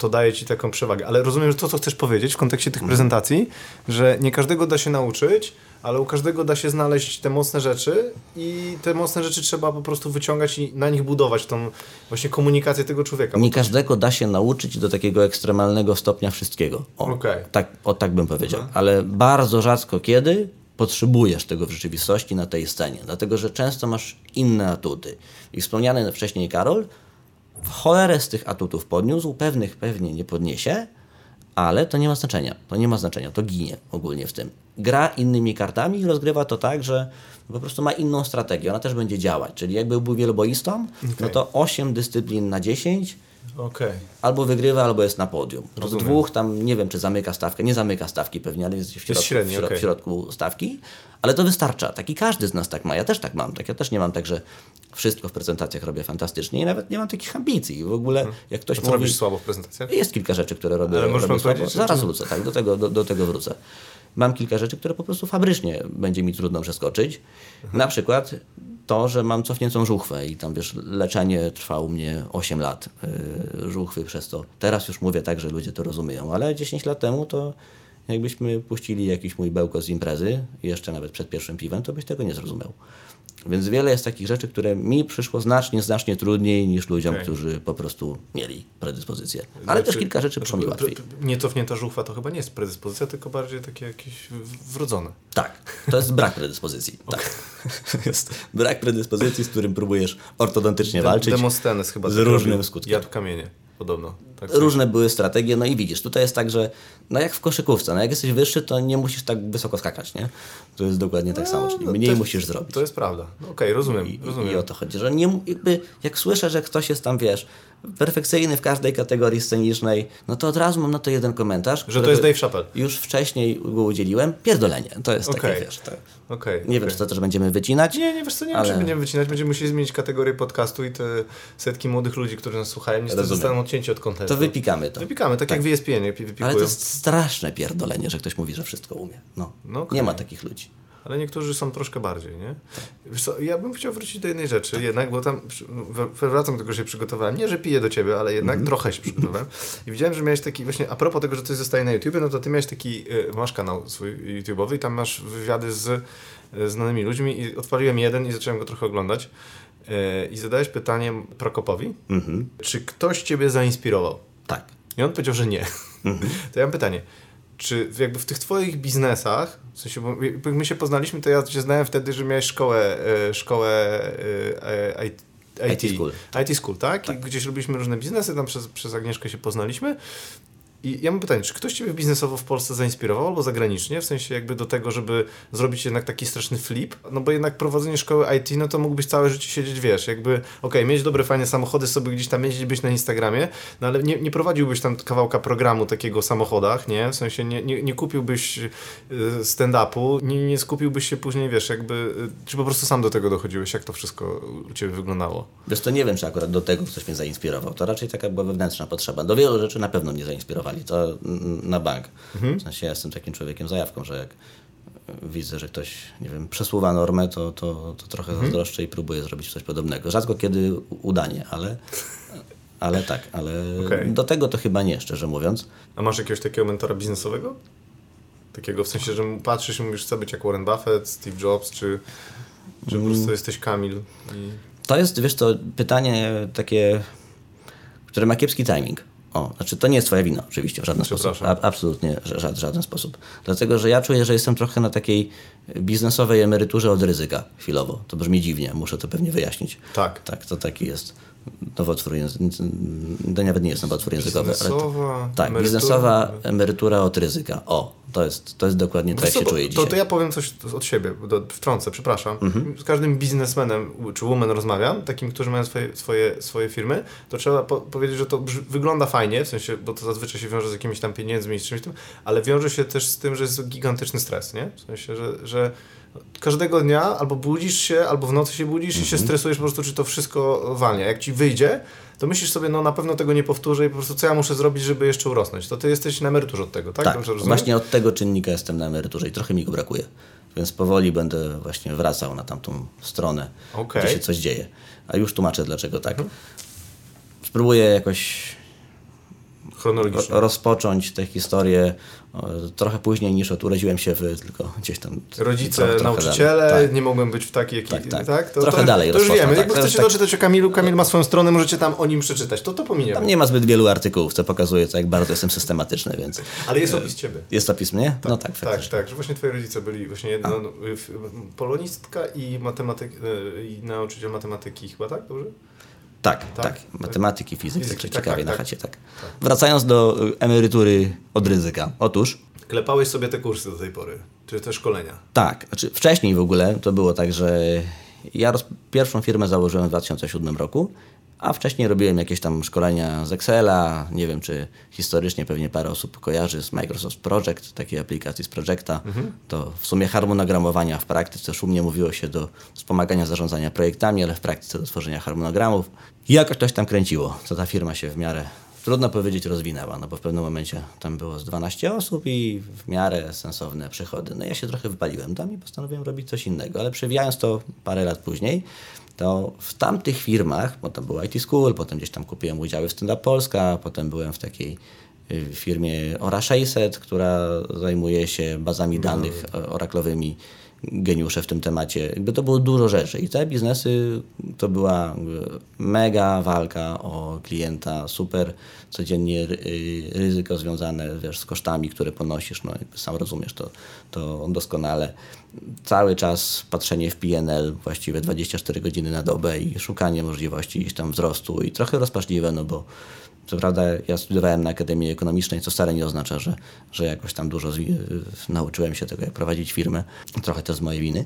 to daje ci taką przewagę. Ale rozumiem, że to, co chcesz powiedzieć w kontekście tych prezentacji, że nie każdego da się nauczyć, ale u każdego da się znaleźć te mocne rzeczy i te mocne rzeczy trzeba po prostu wyciągać i na nich budować tą właśnie komunikację tego człowieka. nie każdego da się nauczyć do takiego ekstremalnego stopnia wszystkiego. O, Okej. tak, o tak bym powiedział. Ale bardzo rzadko kiedy potrzebujesz tego w rzeczywistości na tej scenie, dlatego że często masz inne atuty. I wspomniany wcześniej Karol w cholerę z tych atutów podniósł, pewnych pewnie nie podniesie, ale to nie ma znaczenia. To nie ma znaczenia, to ginie ogólnie w tym. Gra innymi kartami i rozgrywa to tak, że po prostu ma inną strategię. Ona też będzie działać. Czyli jakby był wieloboistą, no to 8 dyscyplin na 10 Okej. albo wygrywa, albo jest na podium. Z dwóch tam nie wiem, czy zamyka stawkę. Nie zamyka stawki pewnie, ale jest w środku, średni, w, środ- okej. w środku stawki. Ale to wystarcza. Taki każdy z nas tak ma. Ja też tak mam. Tak, ja też nie mam tak, że wszystko w prezentacjach robię fantastycznie i nawet nie mam takich ambicji. W ogóle jak ktoś A co mówi... robisz słabo w prezentacjach? Jest kilka rzeczy, które robię, Ale robię słabo. Zaraz czy- wrócę, tak, do tego, do, do tego wrócę. mam kilka rzeczy, które po prostu fabrycznie będzie mi trudno przeskoczyć. Na przykład to, że mam cofniętą żuchwę i tam wiesz, leczenie trwa u mnie 8 lat yy, żuchwy przez to. Teraz już mówię tak, że ludzie to rozumieją, ale 10 lat temu to jakbyśmy puścili jakiś mój bełko z imprezy, jeszcze nawet przed pierwszym piwem, to byś tego nie zrozumiał. Więc wiele jest takich rzeczy, które mi przyszło znacznie, znacznie trudniej niż ludziom, Okej. którzy po prostu mieli predyspozycję. Ale też Znaczy, kilka rzeczy przyszło mi łatwiej. Niecofnięta żuchwa to chyba nie jest predyspozycja, tylko bardziej takie jakieś wrodzone. Tak, to jest brak predyspozycji. Tak. Jest brak predyspozycji, z którym próbujesz ortodontycznie walczyć. Demostenes chyba z tak różnym skutkiem. Jadł kamienie, podobno. Tak Różne były strategie, no i widzisz, tutaj jest tak, że no jak w koszykówce, no jak jesteś wyższy, to nie musisz tak wysoko skakać, nie? To jest dokładnie tak samo, czyli no mniej to- musisz zrobić. To jest prawda. No, Okej, rozumiem, I, rozumiem. I o to chodzi, że nie, jakby jak słyszę, że ktoś jest tam, wiesz, perfekcyjny w każdej kategorii scenicznej, no to od razu mam na to jeden komentarz. Że to jest Dave Chappelle. Już wcześniej go udzieliłem. Pierdolenie. To jest Okej. takie, wiesz, to, Okej. nie wiem, okej. czy to też będziemy wycinać. Nie, nie, wiesz co, nie wiem, ale- czy będziemy wycinać. Będziemy musieli zmienić kategorię podcastu i te setki młodych ludzi, którzy nas słuchają, niestety zostaną odcięci od kontentu. To wypikamy to. Wypikamy, tak, jak w ESPN wypikują. Ale to jest straszne pierdolenie, że ktoś mówi, że wszystko umie. No, No okej. nie ma takich ludzi. Ale niektórzy są troszkę bardziej, nie? Co, ja bym chciał wrócić do jednej rzeczy, jednak, bo tam wracam do tego, że się przygotowałem. Nie, że piję do ciebie, ale jednak trochę się przygotowałem. I widziałem, że miałeś taki, właśnie a propos tego, że coś zostaje na YouTube, no to ty miałeś taki, y, masz kanał swój YouTube'owy i tam masz wywiady z y, znanymi ludźmi i odpaliłem jeden i zacząłem go trochę oglądać. Y, I zadałeś pytanie Prokopowi, czy ktoś ciebie zainspirował? Tak. I on powiedział, że nie. To ja mam pytanie. Czy jakby w tych twoich biznesach, w sensie, bo jakby my się poznaliśmy, to ja cię znałem wtedy, że miałeś szkołę, e, szkołę e, e, IT, IT School. IT School, tak? I gdzieś robiliśmy różne biznesy, tam przez, przez Agnieszkę się poznaliśmy. I ja mam pytanie, czy ktoś Ciebie biznesowo w Polsce zainspirował albo zagranicznie, w sensie jakby do tego, żeby zrobić jednak taki straszny flip? No bo jednak prowadzenie szkoły IT, no to mógłbyś całe życie siedzieć, wiesz, jakby, okej, mieć dobre, fajne samochody, sobie gdzieś tam jeździć, być na Instagramie, no ale nie, nie prowadziłbyś tam kawałka programu takiego o samochodach, nie? W sensie nie, nie, nie kupiłbyś y, stand-upu, nie, nie skupiłbyś się później, wiesz, jakby, y, czy po prostu sam do tego dochodziłeś, jak to wszystko u Ciebie wyglądało? Wiesz, to nie wiem, czy akurat do tego ktoś mnie zainspirował. To raczej taka była wewnętrzna potrzeba. Do wielu rzeczy na pewno mnie zainspirowali. To mm, na bank. W sensie ja jestem takim człowiekiem zajawką, że jak widzę, że ktoś, nie wiem, przesuwa normę, to, to, to trochę zazdroszczę i próbuję zrobić coś podobnego. Rzadko kiedy udanie, ale, ale tak, ale Okej. do tego to chyba nie, szczerze mówiąc. A masz jakiegoś takiego mentora biznesowego? Takiego w sensie, że patrzysz i mówisz, chcę być jak Warren Buffett, Steve Jobs, czy, czy po prostu jesteś Kamil? I... To jest, wiesz to pytanie takie, które ma kiepski timing. O, znaczy to nie jest twoja wina, oczywiście, w żaden sposób. A, absolutnie, w ża- żaden sposób. Dlatego, że ja czuję, że jestem trochę na takiej biznesowej emeryturze od ryzyka chwilowo. To brzmi dziwnie, muszę to pewnie wyjaśnić. Tak. Tak, to taki jest nowotwór językowy. To nawet nie jest nowotwór językowy. ale to, tak, emerytura. biznesowa emerytura od ryzyka. O, to jest, to jest dokładnie tak, jak się czuję to, dzisiaj. to ja powiem coś od siebie, do, wtrącę, przepraszam. Mhm. Z każdym biznesmenem czy woman rozmawiam, takim, którzy mają swoje, swoje, swoje firmy, to trzeba po, powiedzieć, że to wygląda fajnie, w sensie, bo to zazwyczaj się wiąże z jakimiś tam pieniędzmi i czymś tym, ale wiąże się też z tym, że jest gigantyczny stres, nie? W sensie, że, że każdego dnia albo budzisz się, albo w nocy się budzisz i się Mhm. stresujesz po prostu, czy to wszystko walnie. Jak ci wyjdzie, to myślisz sobie, no na pewno tego nie powtórzę i po prostu co ja muszę zrobić, żeby jeszcze urosnąć. To ty jesteś na emeryturze od tego, tak? Tak, właśnie od tego czynnika jestem na emeryturze i trochę mi go brakuje. Więc powoli będę właśnie wracał na tamtą stronę, Okej. gdzie się coś dzieje. A już tłumaczę dlaczego tak. Spróbuję jakoś Chronologicznie. ro- rozpocząć tę historię trochę później niż od urodziłem się w, tylko gdzieś tam. Rodzice, trochę- nauczyciele, dalej. Tak. nie mogłem być w takiej jaki, Tak, tak. tak? To, Trochę to, dalej To już wiemy. tak. Jakby chcecie tak- doczytać o Kamilu, Kamil ma swoją stronę, możecie tam o nim przeczytać. To to pominiemy. Tam nie ma zbyt wielu artykułów, co pokazuje, to jak bardzo jestem systematyczny, więc Ale jest opis ciebie. jest opis mnie? no tak, Tak, faktycznie. tak, że właśnie twoi rodzice byli właśnie jedna, no, w- polonistka i matematyk, e, i nauczyciel matematyki chyba, tak? Dobrze? Tak, Tak? tak, Matematyki, fizyki, Fizyki, tak, tak, ciekawie tak, na tak. chacie, tak. Wracając do emerytury od ryzyka. Otóż Klepałeś sobie te kursy do tej pory, czy te szkolenia. Tak, znaczy wcześniej w ogóle to było tak, że ja roz, pierwszą firmę założyłem w 2007 roku, a wcześniej robiłem jakieś tam szkolenia z Excela, nie wiem czy historycznie pewnie parę osób kojarzy z Microsoft Project, takiej aplikacji z Projecta. To w sumie harmonogramowania w praktyce szumnie mówiło się do wspomagania zarządzania projektami, ale w praktyce do tworzenia harmonogramów. I jakoś coś tam kręciło, to ta firma się w miarę trudno powiedzieć rozwinęła, no bo w pewnym momencie tam było z 12 osób i w miarę sensowne przychody. No ja się trochę wypaliłem tam i postanowiłem robić coś innego, ale przewijając to parę lat później, to w tamtych firmach, potem był IT School, potem gdzieś tam kupiłem udziały w Stand Up Polska, potem byłem w takiej y, firmie Ora 600, która zajmuje się bazami danych e, oraklowymi geniusze w tym temacie. Jakby to było dużo rzeczy i te biznesy to była mega walka o klienta, super codziennie y, ryzyko związane wiesz, z kosztami, które ponosisz, no jakby sam rozumiesz to, to doskonale. Cały czas patrzenie w PNL właściwie 24 godziny na dobę i szukanie możliwości gdzieś tam wzrostu i trochę rozpaczliwe, no bo co prawda ja studiowałem na Akademii Ekonomicznej, co wcale nie oznacza, że, że jakoś tam dużo nauczyłem się tego, jak prowadzić firmę. Trochę to z mojej winy.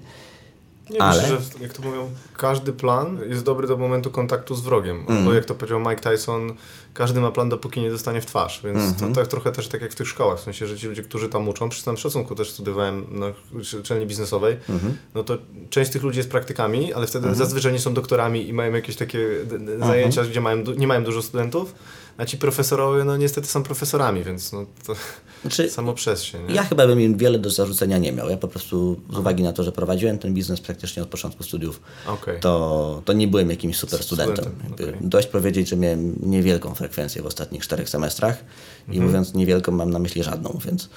Nie, Ale- myślę, że jak to mówią, każdy plan jest dobry do momentu kontaktu z wrogiem. Mm. Bo jak to powiedział Mike Tyson, każdy ma plan, dopóki nie dostanie w twarz. Więc Mhm. to tak trochę też tak jak w tych szkołach. W sensie, że ci ludzie, którzy tam uczą, przy tym szacunku też studiowałem na uczelni biznesowej, Mhm. no to część tych ludzi jest praktykami, ale wtedy zazwyczaj nie są doktorami i mają jakieś takie zajęcia, gdzie mają, nie mają dużo studentów. A ci profesorowie, no niestety są profesorami, więc no to Znaczy, samo przez się. Nie? Ja chyba bym im wiele do zarzucenia nie miał. Ja po prostu z uwagi na to, że prowadziłem ten biznes praktycznie od początku studiów, Okej. to, to nie byłem jakimś super studentem. Okej. Dość powiedzieć, że miałem niewielką frekwencję w ostatnich czterech semestrach i Mhm. mówiąc niewielką mam na myśli żadną, więc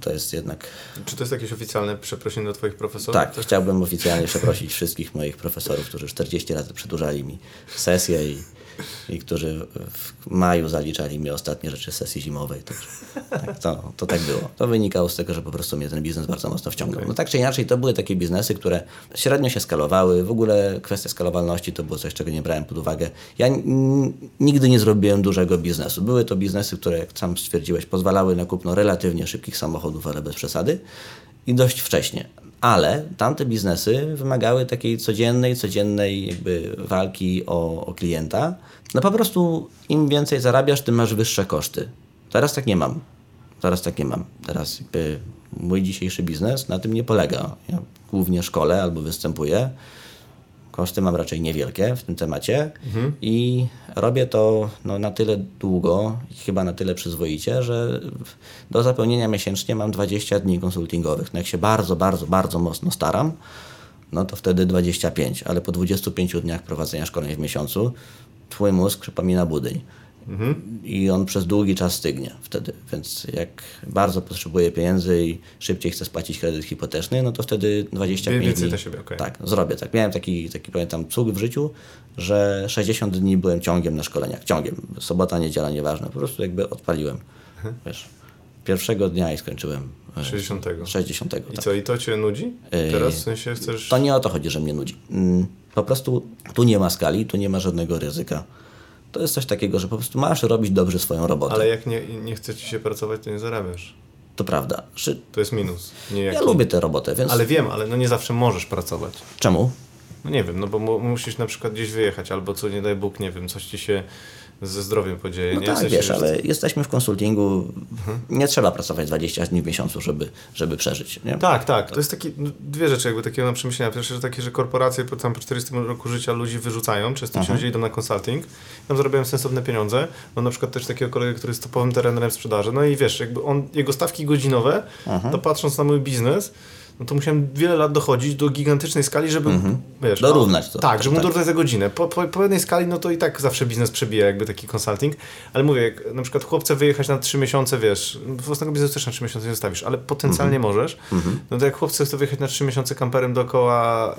to jest jednak... Czy to jest jakieś oficjalne przeprosiny do Twoich profesorów? Tak, chciałbym oficjalnie przeprosić wszystkich moich profesorów, którzy 40 razy przedłużali mi sesję i, i którzy w maju zaliczali mi ostatnie rzeczy sesji zimowej. Także, tak, to, to tak było. To wynikało z tego, że po prostu mnie ten biznes bardzo mocno wciągnął. No tak czy inaczej, to były takie biznesy, które średnio się skalowały. W ogóle kwestia skalowalności to było coś, czego nie brałem pod uwagę. Ja nigdy nie zrobiłem dużego biznesu. Były to biznesy, które, jak sam stwierdziłeś, pozwalały na kupno relatywnie szybkich samochodów, ale bez przesady i dość wcześnie. Ale tamte biznesy wymagały takiej codziennej, codziennej jakby walki o, o klienta. No po prostu im więcej zarabiasz, tym masz wyższe koszty. Teraz tak nie mam. Teraz tak nie mam. Teraz jakby mój dzisiejszy biznes na tym nie polega. Ja głównie szkole albo występuję. Koszty mam raczej niewielkie w tym temacie i robię to no, na tyle długo chyba na tyle przyzwoicie, że do zapełnienia miesięcznie mam 20 dni konsultingowych. No, jak się bardzo, bardzo, bardzo mocno staram, no to wtedy 25, ale po 25 dniach prowadzenia szkoleń w miesiącu twój mózg przypomina budyń. I on przez długi czas stygnie wtedy. Więc jak bardzo potrzebuję pieniędzy i szybciej chcę spłacić kredyt hipoteczny, no to wtedy 25 Więcej dni. dla siebie, okej. Tak, zrobię tak. Miałem taki, taki pamiętam cud w życiu, że 60 dni byłem ciągiem na szkoleniach. Ciągiem. Sobota, niedziela, nieważne. Po prostu jakby odpaliłem. Wiesz, pierwszego dnia i skończyłem. e, 60. 60. I tak. co, i to Cię nudzi? Teraz w sensie chcesz... To nie o to chodzi, że mnie nudzi. Mm, Po prostu tu nie ma skali, tu nie ma żadnego ryzyka. To jest coś takiego, że po prostu masz robić dobrze swoją robotę. Ale jak nie, nie chce Ci się pracować, to nie zarabiasz. To prawda. Że To jest minus. Nie Ja lubię tę robotę, więc Ale wiem, ale no nie zawsze możesz pracować. czemu? No nie wiem, no bo mu, musisz na przykład gdzieś wyjechać, albo co nie daj Bóg, nie wiem, coś Ci się ze zdrowiem podzieje. No nie? tak, sensie, wiesz, ale jesteśmy w konsultingu. Mhm. Nie trzeba pracować 20 dni w miesiącu, żeby, żeby przeżyć. Nie? Tak, tak. To jest takie, no, dwie rzeczy jakby takiego na przemyślenia. Pierwsze, że takie, że korporacje po, tam po 40 roku życia ludzi wyrzucają, przez to się ludzie idą na consulting, tam zarabiają sensowne pieniądze. Mam na przykład też takiego kolegę, który jest topowym trenerem sprzedaży. No i wiesz, jakby on, jego stawki godzinowe, to patrząc na mój biznes, no to musiałem wiele lat dochodzić do gigantycznej skali, żeby, wiesz... Dorównać no, to. Tak, żeby Tak. dorównać za godzinę. Po, po, po jednej skali, no to i tak zawsze biznes przebija jakby taki consulting, ale mówię, jak na przykład chłopca wyjechać na 3 miesiące, wiesz, własnego biznesu też na 3 miesiące nie zostawisz, ale potencjalnie Mhm. możesz, no to jak chłopca chce wyjechać na 3 miesiące kamperem dookoła,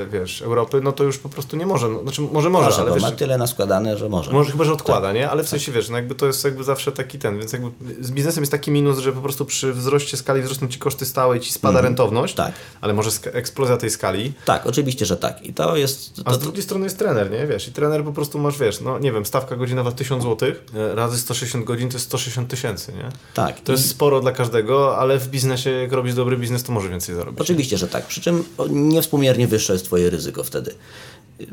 yy, wiesz, Europy, no to już po prostu nie może, no, znaczy może może, ale wiesz, ma tyle naskładane, że może. może chyba, że odkłada, nie? Ale w sensie, wiesz, no jakby to jest jakby zawsze taki ten, więc jakby z biznesem jest taki minus, że po prostu przy wzroście skali wzrosną ci koszty stałe i ci spada rentowność, Tak. ale może eksplozja tej skali, Tak, oczywiście, że tak. I to jest. a To, z drugiej strony jest trener, nie? Wiesz, i trener po prostu masz, wiesz, no nie wiem, stawka godzinowa 1000 zł, e, razy 160 godzin to jest 160 tysięcy, nie? tak. To jest sporo dla każdego, ale w biznesie, jak robisz dobry biznes, to może więcej zarobić. Oczywiście, że tak. Przy czym niewspółmiernie wyższe jest Twoje ryzyko wtedy.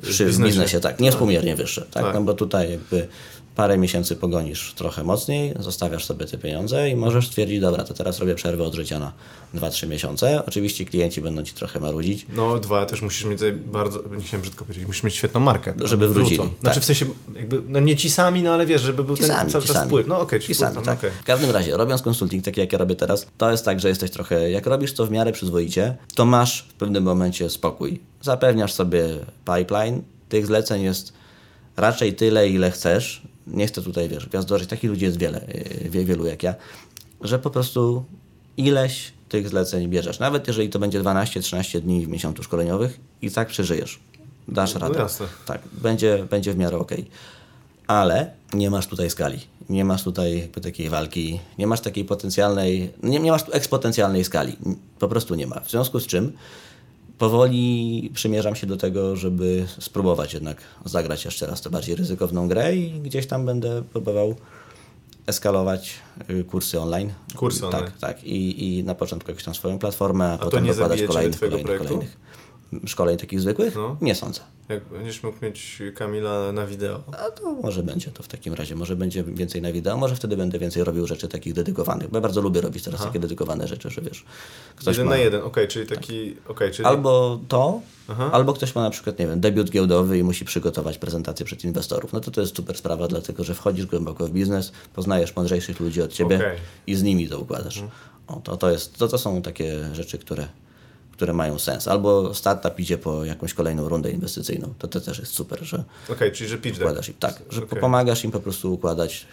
Przy w biznesie. biznesie, tak. Niewspółmiernie wyższe, tak? Tak. No bo tutaj jakby parę miesięcy pogonisz trochę mocniej, zostawiasz sobie te pieniądze i możesz stwierdzić, dobra, to teraz robię przerwę od życia na 2-3 miesiące. Oczywiście klienci będą ci trochę marudzić. No dwa, też musisz mieć bardzo, nie chciałem brzydko powiedzieć, musisz mieć świetną markę. Żeby wrócili, Wrócą. Znaczy tak. w sensie, jakby, no nie ci sami, no ale wiesz, żeby był Ci ten sami, cały ci czas sami. wpływ. No okej, Ci ci sami, wpływ, tak. okej. W każdym razie, robiąc konsulting, taki jak ja robię teraz, to jest tak, że jesteś trochę, jak robisz to w miarę przyzwoicie, to masz w pewnym momencie spokój. Zapewniasz sobie pipeline, tych zleceń jest raczej tyle, ile chcesz. Nie chcę tutaj, wiesz, gwiazdorzyć, takich ludzi jest wiele, yy, wie, wielu jak ja, że po prostu ileś tych zleceń bierzesz. Nawet jeżeli to będzie 12-13 dni w miesiącu szkoleniowych i tak przeżyjesz. Dasz radę. jasne. Tak, będzie, będzie w miarę okej. Ale nie masz tutaj skali. Nie masz tutaj jakby takiej walki, nie masz takiej potencjalnej, nie, nie masz tu eksponencjalnej skali. Po prostu nie ma. W związku z czym powoli przymierzam się do tego, żeby spróbować jednak zagrać jeszcze raz tę bardziej ryzykowną grę i gdzieś tam będę próbował eskalować y, kursy online. Kursy tak, online. Tak, I, i na początku jakąś tam swoją platformę, a, to potem dokładać kolejnych, kolejnych, kolejnych. Szkoleń takich zwykłych? No. Nie sądzę. Jak będziesz mógł mieć Kamila na wideo. A to może będzie to w takim razie, może będzie więcej na wideo, może wtedy będę więcej robił rzeczy takich dedykowanych, bo ja bardzo lubię robić teraz takie dedykowane rzeczy, że wiesz, ktoś jeden ma na jeden, okej, czyli taki, okej, czyli... albo to, albo ktoś ma na przykład, nie wiem, debiut giełdowy i musi przygotować prezentację przed inwestorów, no to to jest super sprawa, dlatego że wchodzisz głęboko w biznes, poznajesz mądrzejszych ludzi od ciebie Okej. i z nimi to układasz. O, to, to, jest, to, to są takie rzeczy, które, które mają sens. Albo startup idzie po jakąś kolejną rundę inwestycyjną, to, to też jest super, że Okej, czyli że pitch deck. układasz im, tak, że Okej. pomagasz im po prostu układać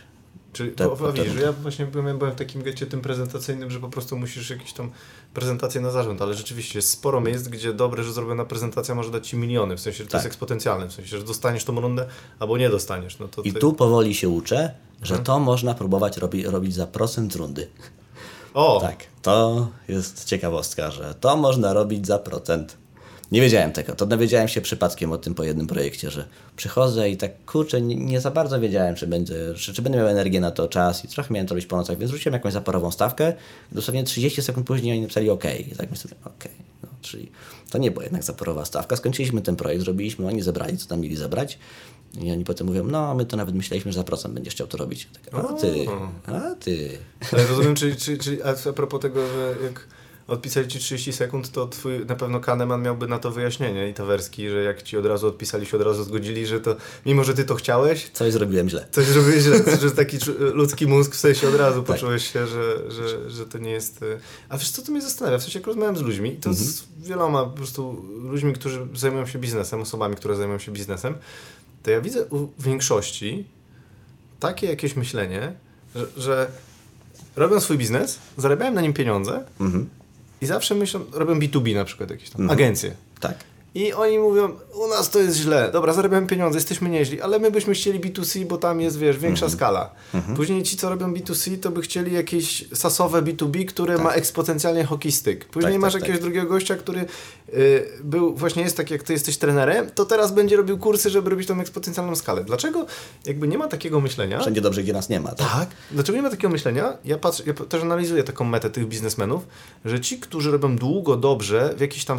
Czyli Te- to, to, widzisz, że ja właśnie byłem, byłem w takim gecie tym prezentacyjnym, że po prostu musisz jakieś tam prezentację na zarząd, ale rzeczywiście jest sporo miejsc, gdzie dobre, że zrobiona prezentacja może dać Ci miliony, w sensie, że to Tak. jest eksponencjalne, w sensie, że dostaniesz tą rundę albo nie dostaniesz. No to I ty... tu powoli się uczę, że Mhm. to można próbować robi, robić za procent rundy. O! Tak, to jest ciekawostka, że to można robić za procent. Nie wiedziałem tego, to dowiedziałem się przypadkiem o tym po jednym projekcie, że przychodzę i tak kurczę, nie, nie za bardzo wiedziałem, czy, będzie, czy, czy będę miał energię na to, czas i trochę miałem to robić po nocach, więc rzuciłem jakąś zaporową stawkę dosłownie 30 sekund później oni napisali OK. I tak myślę, OK, no, czyli to nie była jednak zaporowa stawka. Skończyliśmy ten projekt, zrobiliśmy, oni zebrali, co tam mieli zebrać i oni potem mówią, no my to nawet myśleliśmy, że za procent będziesz chciał to robić. Tak, a ty, a ty. Ale rozumiem, czyli, czyli, czyli a a propos tego, że jak odpisali Ci 30 sekund, to twój, na pewno Kahneman miałby na to wyjaśnienie i Tawerski, że jak Ci od razu odpisali, się od razu zgodzili, że to, mimo że Ty to chciałeś, Coś zrobiłem źle. Coś zrobiłeś źle, że taki ludzki mózg w sensie od razu Tak. poczułeś się, że, że, że to nie jest... y, A wiesz co, to mnie zastanawia, w sensie jak rozmawiam z ludźmi, i to z wieloma po prostu ludźmi, którzy zajmują się biznesem, osobami, które zajmują się biznesem, to ja widzę u większości takie jakieś myślenie, że, że robią swój biznes, zarabiają na nim pieniądze Mhm. i zawsze myślą, robią B2B na przykład jakieś tam, agencje. Tak. I oni mówią, u nas to jest źle, dobra, zarabiamy pieniądze, jesteśmy nieźli, ale my byśmy chcieli B2C, bo tam jest, wiesz, większa Mhm. skala. Później ci, co robią B2C, to by chcieli jakieś sasowe B2B, które ma eksponencjalnie hokistyk. Później Tak, masz tak, jakiegoś tak. drugiego gościa, który y, był, właśnie jest tak, jak ty jesteś trenerem, to teraz będzie robił kursy, żeby robić tą eksponencjalną skalę. Dlaczego jakby nie ma takiego myślenia? Wszędzie dobrze, gdzie nas nie ma. Tak? Tak. Dlaczego nie ma takiego myślenia? Ja patrzę, ja też analizuję taką metę tych biznesmenów, że ci, którzy robią długo, dobrze, w jakiś tam.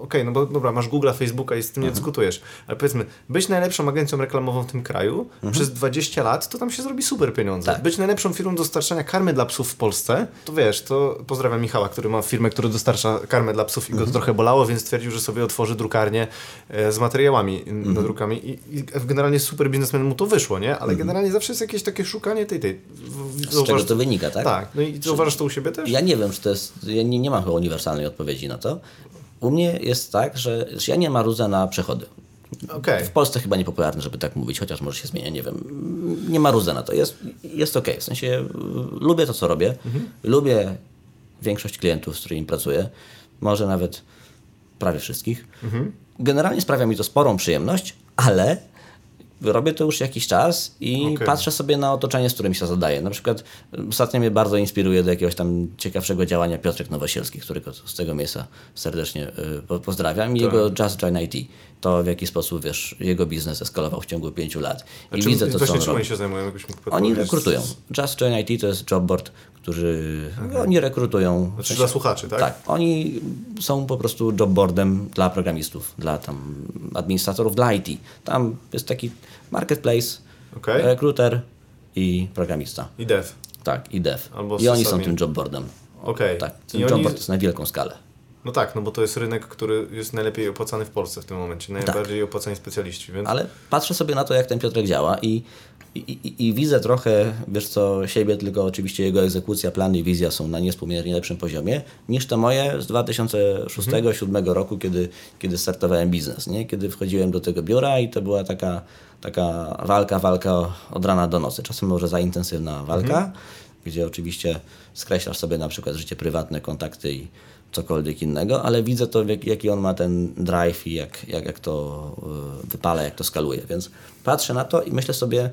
Okej, no bo dobra, masz Google'a, Facebooka i z tym nie dyskutujesz, ale powiedzmy, być najlepszą agencją reklamową w tym kraju przez 20 lat, to tam się zrobi super pieniądze. Tak. Być najlepszą firmą dostarczania karmy dla psów w Polsce, to wiesz, to pozdrawiam Michała, który ma firmę, która dostarcza karmę dla psów i go to trochę bolało, więc stwierdził, że sobie otworzy drukarnię e, z materiałami do drukami i, i generalnie super biznesmen mu to wyszło, nie? Ale generalnie zawsze jest jakieś takie szukanie tej, tej. Z czego to wynika, tak? Tak, no i zauważasz to u siebie też? Ja nie wiem, czy to jest. Ja nie, nie mam chyba uniwersalnej odpowiedzi na to. U mnie jest tak, że, ja nie marudzę na przechody. Okej. W Polsce chyba niepopularne, żeby tak mówić, chociaż może się zmienia, nie wiem. Nie marudzę na to. Jest, jest okej. W sensie y, lubię to, co robię. Lubię większość klientów, z którymi pracuję. Może nawet prawie wszystkich. Generalnie sprawia mi to sporą przyjemność, ale robię to już jakiś czas i Okej. patrzę sobie na otoczenie, z którym się zadaję. Na przykład ostatnio mnie bardzo inspiruje do jakiegoś tam ciekawszego działania Piotrek Nowosielski, którego z tego miejsca serdecznie y, po- pozdrawiam i jego Just Join IT. To w jaki sposób, wiesz, jego biznes eskalował w ciągu pięciu lat. I A czym- widzę to, co czym robi. oni się zajmują? Jakbyś mógł Oni rekrutują. Just Join IT to jest jobboard, którzy oni rekrutują. Znaczy dla słuchaczy, tak? Tak, oni są po prostu jobboardem dla programistów, dla tam administratorów, dla IT. Tam jest taki marketplace, Okej. Rekruter i programista. I dev. Tak, i dev. Albo I oni są tym jobboardem. Okej. Tak, I ten oni- jobboard jest na wielką skalę. No tak, no bo to jest rynek, który jest najlepiej opłacany w Polsce w tym momencie. Najbardziej opłacani specjaliści, więc... Tak. Ale patrzę sobie na to, jak ten Piotrek działa i, i, i, i widzę trochę, wiesz co, siebie, tylko oczywiście jego egzekucja, plany i wizja są na niespółmiernie lepszym poziomie niż te moje z 2006-2007 roku, kiedy, kiedy startowałem biznes, nie? Kiedy wchodziłem do tego biura i to była taka, taka walka, walka od rana do nocy. Czasem może za intensywna walka, gdzie oczywiście skreślasz sobie na przykład życie prywatne, kontakty i cokolwiek innego, ale widzę to, jak, jaki on ma ten drive i jak, jak, jak to y, wypala, jak to skaluje. Więc patrzę na to i myślę sobie,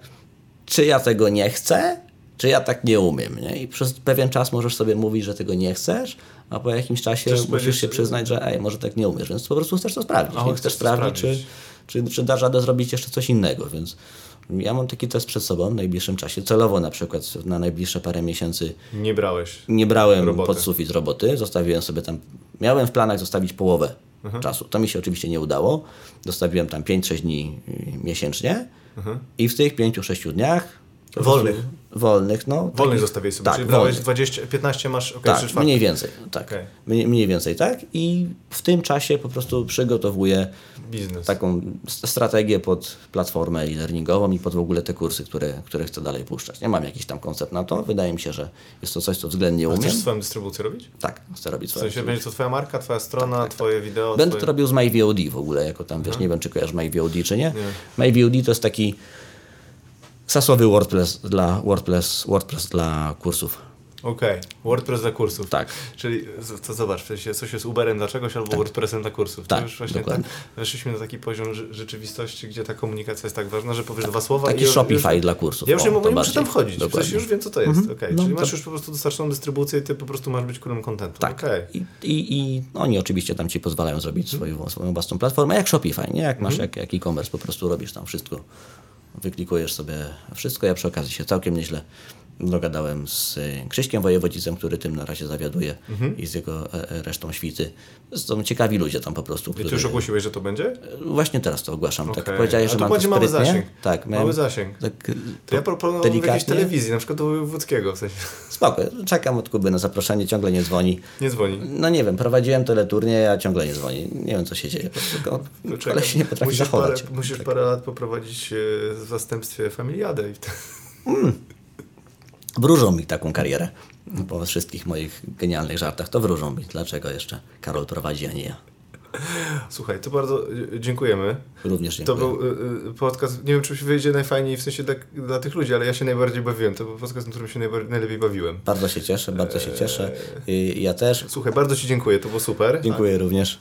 czy ja tego nie chcę, czy ja tak nie umiem. Nie? I przez pewien czas możesz sobie mówić, że tego nie chcesz, a po jakimś czasie Chcesz musisz się przyznać, że ej, może tak nie umiesz, więc po prostu chcesz to sprawdzić. Nie? chcesz chcesz sprawdzić, sprawdzić. Czy, czy, czy dasz radę zrobić jeszcze coś innego, więc ja mam taki test przed sobą w najbliższym czasie. Celowo na przykład na najbliższe parę miesięcy Nie brałeś. nie brałem Roboty. pod sufit roboty, zostawiłem sobie tam, miałem w planach zostawić połowę Mhm. czasu. To mi się oczywiście nie udało. Zostawiłem tam 5-6 dni y, miesięcznie i w tych 5-6 dniach Mhm. Wolnych. Wolnych, no. Wolnych takich- zostawiłeś sobie, tak, czyli brałeś wolnych. 20, 15 masz, okej, Tak, trzy czwarte. mniej więcej, tak. Okej. Mniej, mniej więcej, tak. I w tym czasie po prostu przygotowuję Biznes. taką strategię pod platformę e-learningową i pod w ogóle te kursy, które, które chcę dalej puszczać. Nie mam jakiś tam koncept na to. Wydaje mi się, że jest to coś, co względnie umiem. Chcesz swoją dystrybucję robić? Tak, chcę robić W swoje. sensie będzie to twoja marka, twoja strona, twoje wideo, Tak, Będę twoje... to robił z MyVOD w ogóle, jako tam, wiesz, nie wiem, czy kojarzysz MyVOD, czy nie. MyVOD to jest taki sasowy WordPress dla, WordPress, WordPress dla kursów. Okej, WordPress dla kursów. Tak. Czyli to zobacz, w sensie coś jest Uberem dla czegoś albo WordPressem dla kursów. Tak, to już właśnie dokładnie. tak, weszliśmy na taki poziom rze- rzeczywistości, gdzie ta komunikacja jest tak ważna, że powiesz dwa słowa Taki i Shopify już, dla kursów. Ja już o, nie, to nie muszę tam wchodzić, w Dokładnie. sensie już wiem co to jest. Okej, No, Czyli to- masz już po prostu dostarczoną dystrybucję i ty po prostu masz być królem kontentu. Tak. Okej. I, i, I oni oczywiście tam ci pozwalają zrobić swoją, swoją własną platformę, jak Shopify, nie? Jak masz jak, jak e-commerce, po prostu robisz tam wszystko. Wyklikujesz sobie wszystko. Ja przy okazji się całkiem nieźle dogadałem z y, Krzyśkiem Wojewodzicem, który tym na razie zawiaduje i z jego e, e, resztą świty. Są ciekawi ludzie tam po prostu. I ty już ogłosiłeś, że to będzie? Właśnie teraz to ogłaszam. Tak Okej. powiedziałeś, że mam będzie mały zasięg. Tak, Mały miałem, zasięg. Tak, To ja proponowałem w jakiejś delikatnie. telewizji, na przykład do Wódzkiego, w sensie Spoko, czekam od Kuby na zaproszenie, ciągle nie dzwoni. nie dzwoni. No nie wiem, prowadziłem teleturnie, a ciągle nie dzwoni. Nie wiem, co się dzieje. Koleś się nie potrafi musisz zachować. Parę, musisz parę lat poprowadzić e, w zastępstwie Familiadę i wtedy... Wróżą mi taką karierę. Po wszystkich moich genialnych żartach to wróżą mi. Dlaczego jeszcze Karol prowadzi, a nie ja? Słuchaj, to bardzo e, dziękujemy. Również To dziękuję. był y, y, podcast, nie wiem czy wyjdzie najfajniej w sensie dla, dla tych ludzi, ale ja się najbardziej bawiłem. To był podcast, na którym się najlepiej bawiłem. Bardzo się cieszę, bardzo się cieszę. I Ja też. Słuchaj, bardzo Ci dziękuję, to było super. Dziękuję również.